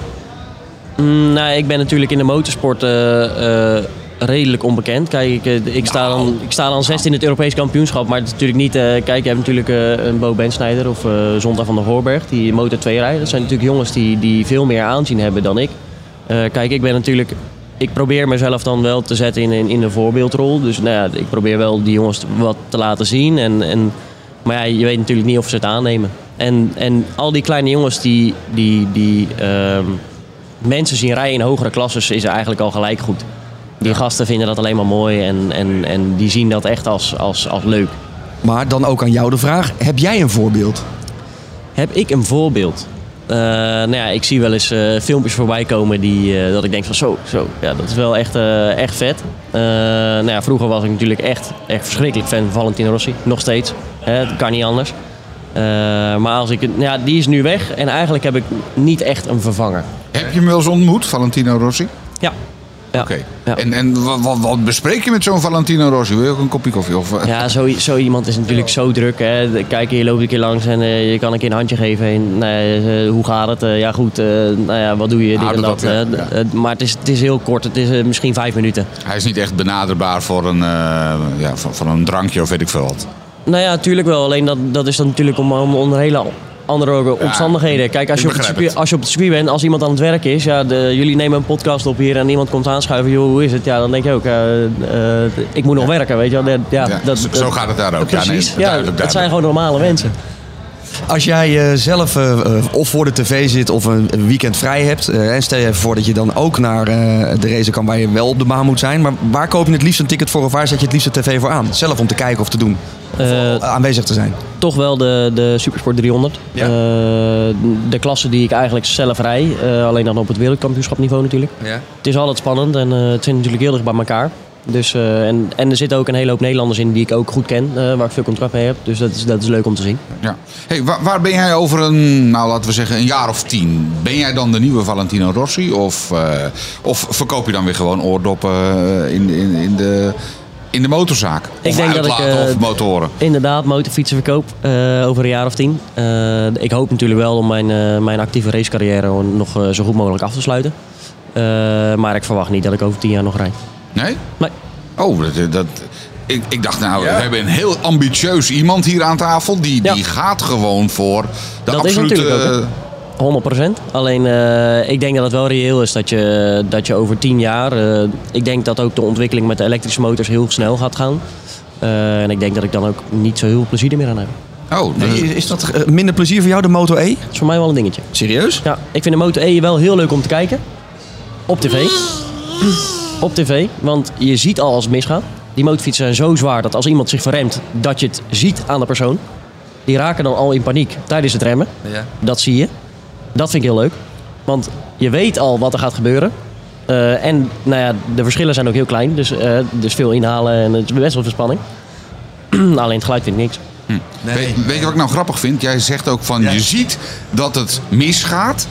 Mm, nou, ik ben natuurlijk in de motorsport eh, eh, redelijk onbekend. Kijk, ik, eh, ik, sta dan, ik sta dan zesde in het Europees kampioenschap. Maar het is natuurlijk niet... eh, kijk, je hebt natuurlijk eh, een Bo Bensnijder of Zondag van der Voorberg. Die Motor 2 rijden. Dat zijn natuurlijk jongens die, die veel meer aanzien hebben dan ik. Kijk, ik ben natuurlijk... Ik probeer mezelf dan wel te zetten in, in, in een voorbeeldrol. Dus nou ja, ik probeer wel die jongens wat te laten zien. En, en, maar ja, je weet natuurlijk niet of ze het aannemen. En, en al die kleine jongens die... die, die ehm, mensen zien rijden in hogere klasses is eigenlijk al gelijk goed. Die gasten vinden dat alleen maar mooi en, en, en die zien dat echt als, als, als leuk. Maar dan ook aan jou de vraag, heb jij een voorbeeld? Heb ik een voorbeeld? Eh, nou ja, ik zie wel eens eh, filmpjes voorbij komen die, eh, dat ik denk van zo, zo, ja, dat is wel echt, eh, echt vet. Eh, nou ja, vroeger was ik natuurlijk echt, echt verschrikkelijk fan van Valentino Rossi. Nog steeds. Hè, het kan niet anders. Eh, maar als ik, nou ja, die is nu weg en eigenlijk heb ik niet echt een vervanger. Heb je hem wel eens ontmoet, Valentino Rossi? Ja. Ja. Oké. En, en wat, wat, bespreek je met zo'n Valentino Rossi? Wil je ook een kopje koffie? Of, eh? Ja, zo, zo iemand is natuurlijk zo druk. Hè. Kijk, je loopt een keer langs en eh, je kan een keer een handje geven. En, eh, hoe gaat het? Ja, goed. nou ja, wat doe je? Dit Ah, en dat ja. maar het is, het is heel kort. Het is misschien vijf minuten. Hij is niet echt benaderbaar voor een, ja, voor, voor een drankje of weet ik veel wat. Nou ja, natuurlijk wel. Alleen dat, dat is dan natuurlijk om, om onder hele andere omstandigheden. Kijk, als je, op het circuit, als je op het circuit bent, als iemand aan het werk is, ja, de, jullie nemen een podcast op hier en iemand komt aanschuiven, joh, hoe is het? Ja, dan denk je ook, eh, eh, ik moet nog werken, weet je wel. Ja, dat, zo- gaat het daar ook. Ja, nee, Precies, ja, duidelijk, het zijn gewoon normale mensen. Als jij eh, zelf eh, eh, of voor de tv zit of een, weekend vrij hebt. en stel je even voor dat je dan ook naar de race kan waar je wel op de baan moet zijn. Maar waar koop je het liefst een ticket voor of waar zet je het liefst de tv voor aan? Zelf om te kijken of te doen. Of eh, aanwezig te zijn. toch wel de, de Supersport 300. Ja. Eh, de klasse die ik eigenlijk zelf rij. alleen dan op het wereldkampioenschapniveau natuurlijk. Ja. Het is altijd spannend en het zit natuurlijk heel dicht bij elkaar. Dus, eh, en, en er zitten ook een hele hoop Nederlanders in die ik ook goed ken. eh, waar ik veel contract mee heb. Dus dat is, dat is leuk om te zien. Ja. Hey, waar, waar ben jij over een, nou laten we zeggen, een jaar of tien? Ben jij dan de nieuwe Valentino Rossi? Of, eh, of verkoop je dan weer gewoon oordoppen in, in, in, de, in de motorzaak? Ik of denk dat ik, of motoren? Inderdaad, motorfietsen verkoop over een jaar of tien. Ik hoop natuurlijk wel om mijn, mijn actieve racecarrière nog zo goed mogelijk af te sluiten. Maar ik verwacht niet dat ik over tien jaar nog rijd. Nee? Nee. Oh, dat, dat, ik, ik dacht nou, we hebben een heel ambitieus iemand hier aan tafel. Die, Ja. die gaat gewoon voor de Dat is absolute... natuurlijk ook, hè. 100%. Alleen eh, ik denk dat het wel reëel is dat je, dat je over 10 jaar. eh, ik denk dat ook de ontwikkeling met de elektrische motors heel snel gaat gaan. Eh, en ik denk dat ik dan ook niet zo heel veel plezier meer aan heb. Oh, Nee, dus- is, is dat minder plezier voor jou, de Moto E? Dat is voor mij wel een dingetje. Serieus? Ja, ik vind de Moto E wel heel leuk om te kijken. Op tv. Op tv, want je ziet al als het misgaat. Die motorfietsen zijn zo zwaar dat als iemand zich verremt, dat je het ziet aan de persoon. Die raken dan al in paniek tijdens het remmen. Ja. Dat zie je. Dat vind ik heel leuk. Want je weet al wat er gaat gebeuren. Eh, en nou ja, de verschillen zijn ook heel klein. Dus, eh dus veel inhalen en het is best wel veel spanning. [clears throat] Alleen het geluid vind ik niks. weet, weet je wat ik nou grappig vind? Jij zegt ook van, Ja. je ziet dat het misgaat.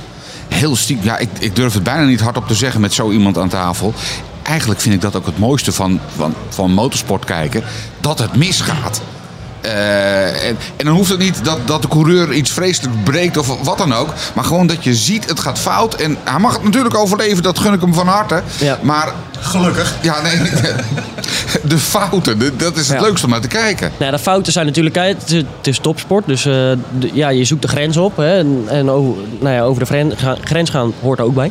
Heel stiekem, ja, ik, ik durf het bijna niet hardop te zeggen met zo iemand aan tafel. Eigenlijk vind ik dat ook het mooiste van, van, van motorsport kijken. Dat het misgaat. Eh, en, en dan hoeft het niet dat, dat de coureur iets vreselijk breekt of wat dan ook. Maar gewoon dat je ziet, het gaat fout. En hij mag het natuurlijk overleven, dat gun ik hem van harte. Ja. Maar Gelukkig. ja, nee, [laughs] de fouten, de- dat is het Ja. leukste om naar te kijken. Nou ja, de fouten zijn natuurlijk, het is, het is topsport. Dus eh, de- ja, je zoekt de grens op. Hè, en en over, nou ja, over de gren- ga- grens gaan hoort er ook bij.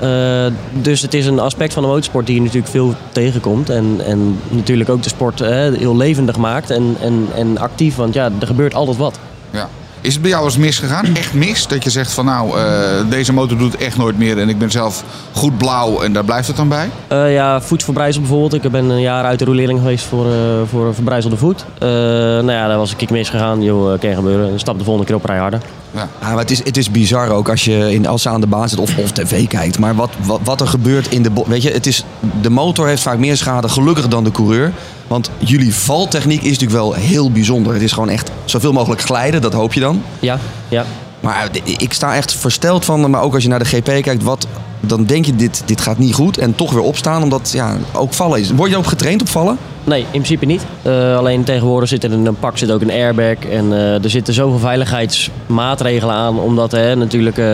Eh, dus het is een aspect van de motorsport die je natuurlijk veel tegenkomt. En, en natuurlijk ook de sport hè, heel levendig maakt en, en, en actief. Want ja, er gebeurt altijd wat. Ja. Is het bij jou eens misgegaan? Echt mis? Dat je zegt van nou, eh, deze motor doet het echt nooit meer en ik ben zelf goed blauw en daar blijft het dan bij? Eh, ja, voetverbrijzel bijvoorbeeld. Ik ben een jaar uit de roelering geweest voor, eh, voor een verbrijzelde voet. Eh, nou ja, daar was kick misgegaan. Joh, eh, kan gebeuren. Stap de volgende keer op rij harder. Ja. Ja, maar het is, het is bizar ook als je in, als ze aan de baan zit of, of tv kijkt. Maar wat, wat, wat er gebeurt in de... Weet je, het is, de motor heeft vaak meer schade gelukkig dan de coureur. Want jullie valtechniek is natuurlijk wel heel bijzonder. Het is gewoon echt zoveel mogelijk glijden, dat hoop je dan. Ja, ja. Maar eh, ik sta echt versteld van, maar ook als je naar de GP kijkt, wat, dan denk je dit, dit gaat niet goed. En toch weer opstaan, omdat ja, ook vallen is. Word je ook getraind op vallen? Nee, in principe niet. Eh, alleen tegenwoordig zit er in een pak zit ook een airbag. En eh, er zitten zoveel veiligheidsmaatregelen aan. Omdat hè, natuurlijk eh,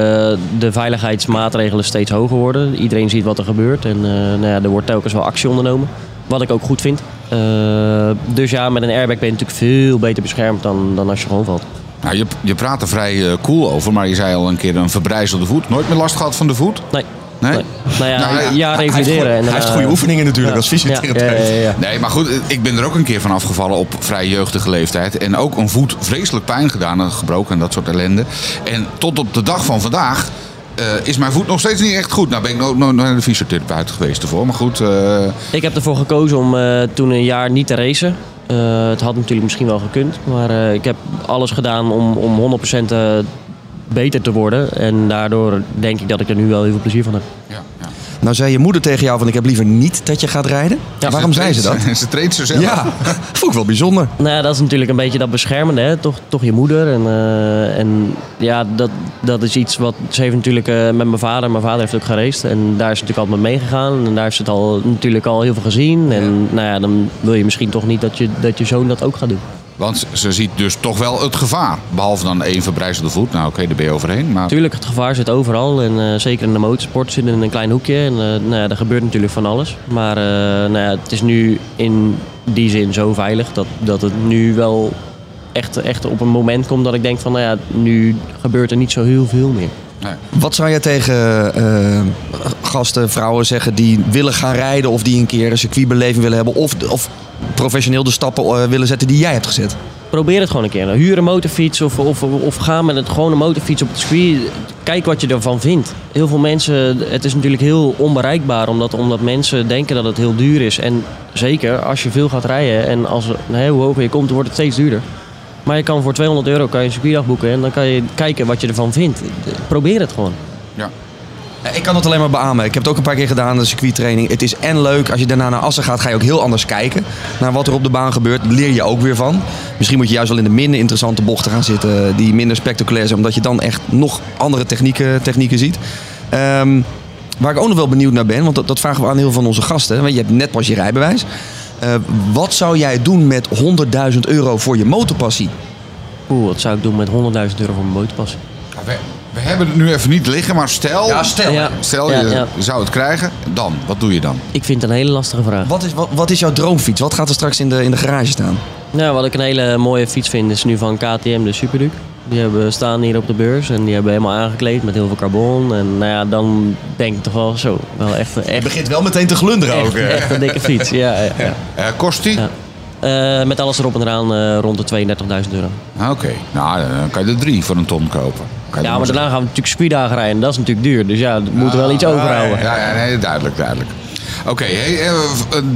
de veiligheidsmaatregelen steeds hoger worden. Iedereen ziet wat er gebeurt. En eh, nou ja, er wordt telkens wel actie ondernomen. Wat ik ook goed vind. Eh, dus ja, met een airbag ben je natuurlijk veel beter beschermd dan, dan als je gewoon valt. Nou, je, je praat er vrij eh, cool over, maar je zei al een keer een verbrijzelde voet. Nooit meer last gehad van de voet? Nee. Nee? nee. Nou ja, Nou ja, Hij heeft hij daarna- goede oefeningen natuurlijk Ja. als fysiotherapeut. Nee, maar goed, ik ben er ook een keer van afgevallen op vrij jeugdige leeftijd. En ook een voet vreselijk pijn gedaan, en gebroken en dat soort ellende. En tot op de dag van vandaag eh, is mijn voet nog steeds niet echt goed. Nou ben ik nog naar de fysiotherapeut geweest ervoor. Maar goed, eh, Ik heb ervoor gekozen om eh, toen een jaar niet te racen. Eh, het had natuurlijk misschien wel gekund. Maar eh, ik heb alles gedaan om, om 100% eh, beter te worden. En daardoor denk ik dat ik er nu wel heel veel plezier van heb. ja, ja. Nou zei je moeder tegen jou van ik heb liever niet dat je gaat rijden. Ja, Waarom zei ze dat? [laughs] ze treedt ze zelf. Ja, [laughs] vond ik wel bijzonder. Nou ja, dat is natuurlijk een beetje dat beschermende. Hè? Toch, toch je moeder. En, eh, en ja, dat, dat is iets wat... Ze heeft natuurlijk eh, met mijn vader... Mijn vader heeft ook geraced. En daar is ze natuurlijk altijd mee meegegaan. En daar heeft ze het al, natuurlijk al heel veel gezien. En nou ja, dan wil je misschien toch niet dat je, dat je zoon dat ook gaat doen. Want ze ziet dus toch wel het gevaar. Behalve dan één verbrijzelde voet. Nou oké, daar ben je overheen. Maar Tuurlijk, het gevaar zit overal. En eh, zeker in de motorsport zit in een klein hoekje. En eh, nou ja, er gebeurt natuurlijk van alles. Maar eh, nou ja, het is nu in die zin zo veilig dat, dat het nu wel echt, echt op een moment komt dat ik denk van... Nou ja, nu gebeurt er niet zo heel veel meer. Nee. Wat zou je tegen eh, gasten, vrouwen zeggen die willen gaan rijden of die een keer een circuitbeleving willen hebben of, of professioneel de stappen eh, willen zetten die jij hebt gezet? Probeer het gewoon een keer. Nou, Huur een motorfiets of, of, of ga met een gewone motorfiets op het circuit. Kijk wat je ervan vindt. Heel veel mensen, het is natuurlijk heel onbereikbaar omdat, omdat mensen denken dat het heel duur is. En zeker als je veel gaat rijden en als, nee, hoe hoger je komt, wordt het steeds duurder. Maar je kan voor 200 euro kan je een circuitdag boeken en dan kan je kijken wat je ervan vindt. Probeer het gewoon. Ja. Ik kan het alleen maar beamen. Ik heb het ook een paar keer gedaan, de circuittraining. Het is en leuk. Als je daarna naar Assen gaat, ga je ook heel anders kijken naar wat er op de baan gebeurt. Leer je ook weer van. Misschien moet je juist wel in de minder interessante bochten gaan zitten, die minder spectaculair zijn, omdat je dan echt nog andere technieken, technieken ziet. Ehm, waar ik ook nog wel benieuwd naar ben, want dat, dat vragen we aan heel veel van onze gasten. Want je hebt net pas je rijbewijs. Eh, wat zou jij doen met 100.000 euro voor je motorpassie? Oeh, wat zou ik doen met 100.000 euro voor mijn motorpas? Ja, we, we hebben het nu even niet liggen, maar stel, stel. Ja. stel Ja, je ja. zou het krijgen, dan, wat doe je dan? Ik vind het een hele lastige vraag. Wat is, wat, wat is jouw droomfiets? Wat gaat er straks in de, in de garage staan? Nou, wat ik een hele mooie fiets vind is nu van KTM, de Superduke. Die hebben staan hier op de beurs en die hebben helemaal aangekleed met heel veel carbon. En nou ja, dan denk ik toch wel zo. Wel echt, Je echt, begint wel meteen te glunderen echt, ook. hè? echt een dikke fiets. Ja, ja, ja. Eh, kost die? Ja. Eh, met alles erop en eraan eh, rond de 32.000 euro. Ah, Oké, nou dan kan je er drie voor een ton kopen. Ja, er maar daarna gaan we natuurlijk spierdagen rijden. en Dat is natuurlijk duur. Dus ja, we moeten wel iets overhouden. Ja, ja, nee, duidelijk, duidelijk. Oké, hey, eh,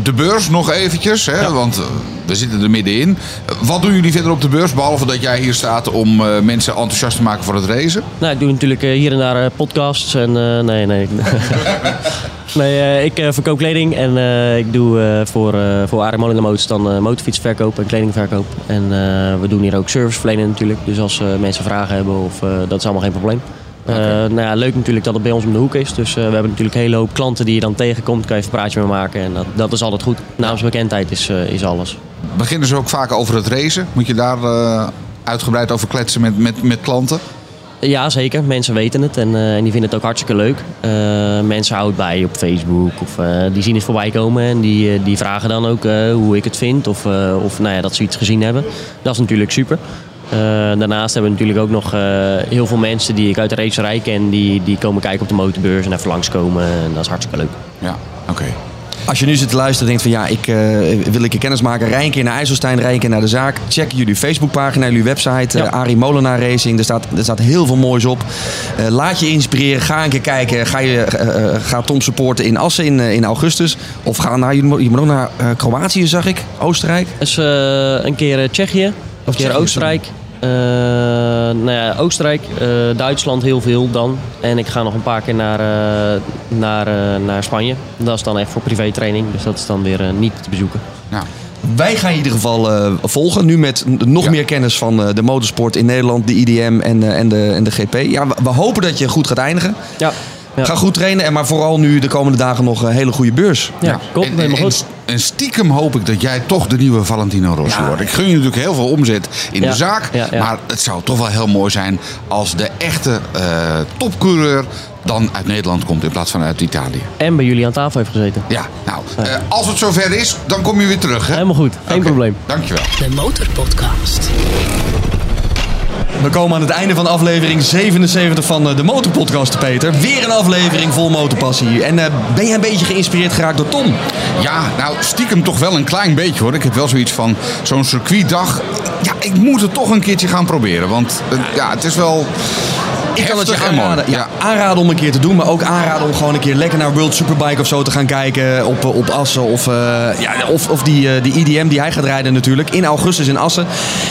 de beurs nog eventjes, hè, want eh, we zitten er middenin. Eh, Wat doen jullie verder op de beurs, behalve dat jij hier staat om eh, mensen enthousiast te maken voor het racen? Nou, ik doe natuurlijk eh, hier en daar eh, podcasts en eh, nee, nee. [laughs] nee, eh, ik eh, verkoop kleding en eh, ik doe eh, voor, eh voor Arie Motors dan eh, motorfietsverkoop en kledingverkoop. En eh, we doen hier ook service verlenen natuurlijk. Dus als eh, mensen vragen hebben, of, eh, dat is allemaal geen probleem. Eh, nou ja, leuk natuurlijk dat het bij ons om de hoek is. Dus eh, we hebben natuurlijk een hele hoop klanten die je dan tegenkomt. Kan je even een praatje mee maken en dat, dat is altijd goed. Naamsbekendheid is, eh, is alles. Beginnen ze ook vaak over het racen? Moet je daar eh, uitgebreid over kletsen met, met, met klanten? Ja, zeker. Mensen weten het en, eh, en die vinden het ook hartstikke leuk. Eh, mensen houden het bij op Facebook of eh, die zien het voorbij komen en die, die vragen dan ook eh, hoe ik het vind of, eh, of nou ja, dat ze iets gezien hebben. Dat is natuurlijk super. Eh, daarnaast hebben we natuurlijk ook nog eh, heel veel mensen die ik uit de racerij ken, die, die komen kijken op de motorbeurs en even langskomen. En dat is hartstikke leuk. Ja, oké. Als je nu zit te luisteren en denkt van ja, ik eh, wil ik je kennis maken. Rij een keer naar IJsselstein, rij een keer naar de zaak. Check jullie Facebookpagina, jullie website. Ja. Arie Molenaar Racing. Er staat, er staat heel veel moois op. Laat je inspireren. Ga een keer kijken. Ga, je, ga Tom supporten in Assen in, in augustus. Of ga naar, je moet ook naar Kroatië zag ik. Oostenrijk. Dus een keer Tsjechië, een keer Oostenrijk. Eh, nou ja, Oostenrijk, eh, Duitsland heel veel dan. En ik ga nog een paar keer naar, eh, naar, eh, naar Spanje. Dat is dan echt voor privétraining, dus dat is dan weer niet te bezoeken. Nou, Wij gaan in ieder geval eh, volgen. Nu met nog Ja. meer kennis van eh, de motorsport in Nederland. De IDM en, eh, en, de, en de GP. Ja, we, we hopen dat je goed gaat eindigen. Ja, ja. Ga goed trainen. En maar vooral nu de komende dagen nog een hele goede beurs. ja, en, helemaal en, goed. En stiekem hoop ik dat jij toch de nieuwe Valentino Rossi Ja. wordt. Ik gun je natuurlijk heel veel omzet in Ja, de zaak. ja, ja. Maar het zou toch wel heel mooi zijn als de echte eh topcoureur dan uit Nederland komt in plaats van uit Italië. En bij jullie aan tafel heeft gezeten. Ja, nou, eh, als het zover is, dan kom je weer terug. Hè? Helemaal goed, geen probleem. Dankjewel. De Motorpodcast. We komen aan het einde van aflevering 77 van eh, de Motorpodcast, Peter. Weer een aflevering vol motorpassie. En eh, ben jij een beetje geïnspireerd geraakt door Tom? Ja, nou stiekem toch wel een klein beetje hoor. Ik heb wel zoiets van zo'n circuitdag. Ja, ik moet het toch een keertje gaan proberen. Want eh, ja, het is wel. Ik kan het je aanraden, ja, aanraden om een keer te doen. Maar ook aanraden om gewoon een keer lekker naar World Superbike of zo te gaan kijken. Op, eh, op Assen. Of, eh, ja, of, of die, eh, die IDM die hij gaat rijden natuurlijk. In augustus in Assen.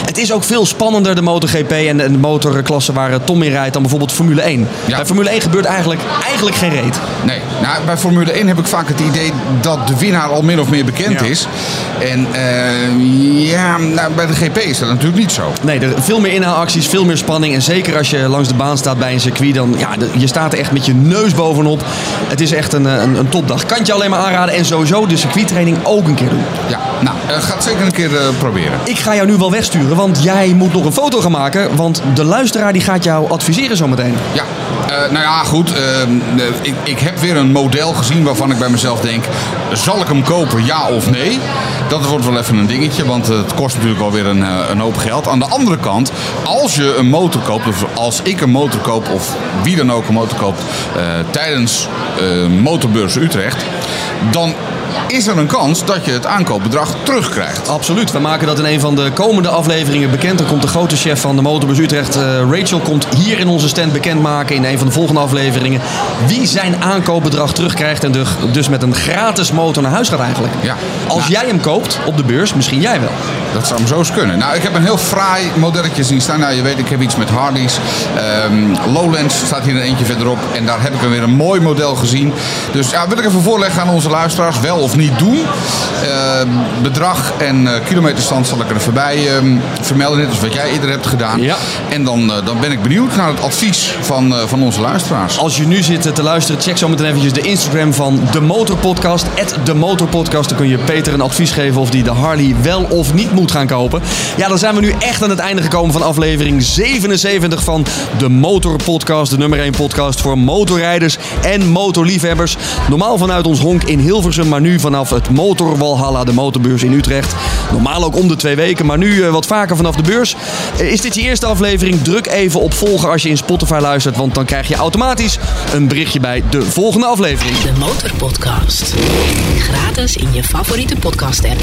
Het is ook veel spannender de MotoGP en de, en de motorklasse waar Tom in rijdt dan bijvoorbeeld Formule 1. Ja. Bij Formule 1 gebeurt eigenlijk, eigenlijk geen reet. Nee, nou, bij Formule 1 heb ik vaak het idee dat de winnaar al min of meer bekend Ja. is. En eh, ja, nou, bij de GP is dat natuurlijk niet zo. Nee, er veel meer inhaalacties, veel meer spanning. En zeker als je langs de baan staat bij een circuit, dan ja, je staat er echt met je neus bovenop. Het is echt een, eh, een, een topdag. Kan je alleen maar aanraden. En sowieso de circuittraining ook een keer doen. Ja, nou, eh, ga het zeker een keer eh, proberen. Ik ga jou nu wel wegsturen, want jij moet nog een foto gaan maken. Want de luisteraar die gaat jou adviseren zometeen. Ja, nou ja, goed. ik, ik heb weer een model gezien waarvan ik bij mezelf denk: zal ik hem kopen, ja of nee? Dat wordt wel even een dingetje, want het kost natuurlijk alweer een, eh, een hoop geld. Aan de andere kant, als je een motor koopt, of als ik een motor koop, of wie dan ook een motor koopt eh, tijdens eh, Motorbeurs Utrecht, dan is er een kans dat je het aankoopbedrag terugkrijgt. Absoluut. We maken dat in een van de komende afleveringen bekend. Er komt de grote chef van de Motorbus Utrecht, eh, Rachel, komt hier in onze stand bekendmaken in een van de volgende afleveringen. Wie zijn aankoopbedrag terugkrijgt en dus- dus met een gratis motor naar huis gaat eigenlijk. Ja. Als Nou. jij hem koopt op de beurs, misschien jij wel. Dat zou hem zo eens kunnen. Nou, ik heb een heel fraai modelletje zien staan. Nou, je weet, ik heb iets met Harleys. Ehm, Lowlands staat hier een eentje verderop. En daar heb ik weer een mooi model gezien. Dus ja, wil ik even voorleggen aan onze luisteraars. Wel of niet doen. Ehm, bedrag en eh, kilometerstand zal ik er even bij ehm, vermelden. Net als wat jij eerder hebt gedaan. Ja. En dan, eh, dan ben ik benieuwd naar het advies van, eh, van onze luisteraars. Als je nu zit te luisteren, check zo meteen eventjes de Instagram van de Motorpodcast. de Motorpodcast. Dan kun je Peter een advies geven of die de Harley wel of niet moet gaan kopen. Ja, dan zijn we nu echt aan het einde gekomen van aflevering 77 van de Motorpodcast. De nummer 1 podcast voor motorrijders en motorliefhebbers. Normaal vanuit ons honk in Hilversum, maar nu vanaf het Motorwalhalla, de motorbeurs in Utrecht. Normaal ook om de twee weken, maar nu eh, wat vaker vanaf de beurs. Eh, Is dit je eerste aflevering? Druk even op volgen als je in Spotify luistert, want dan krijg je automatisch een berichtje bij de volgende aflevering. De Motorpodcast. Gratis in je favoriete podcast app.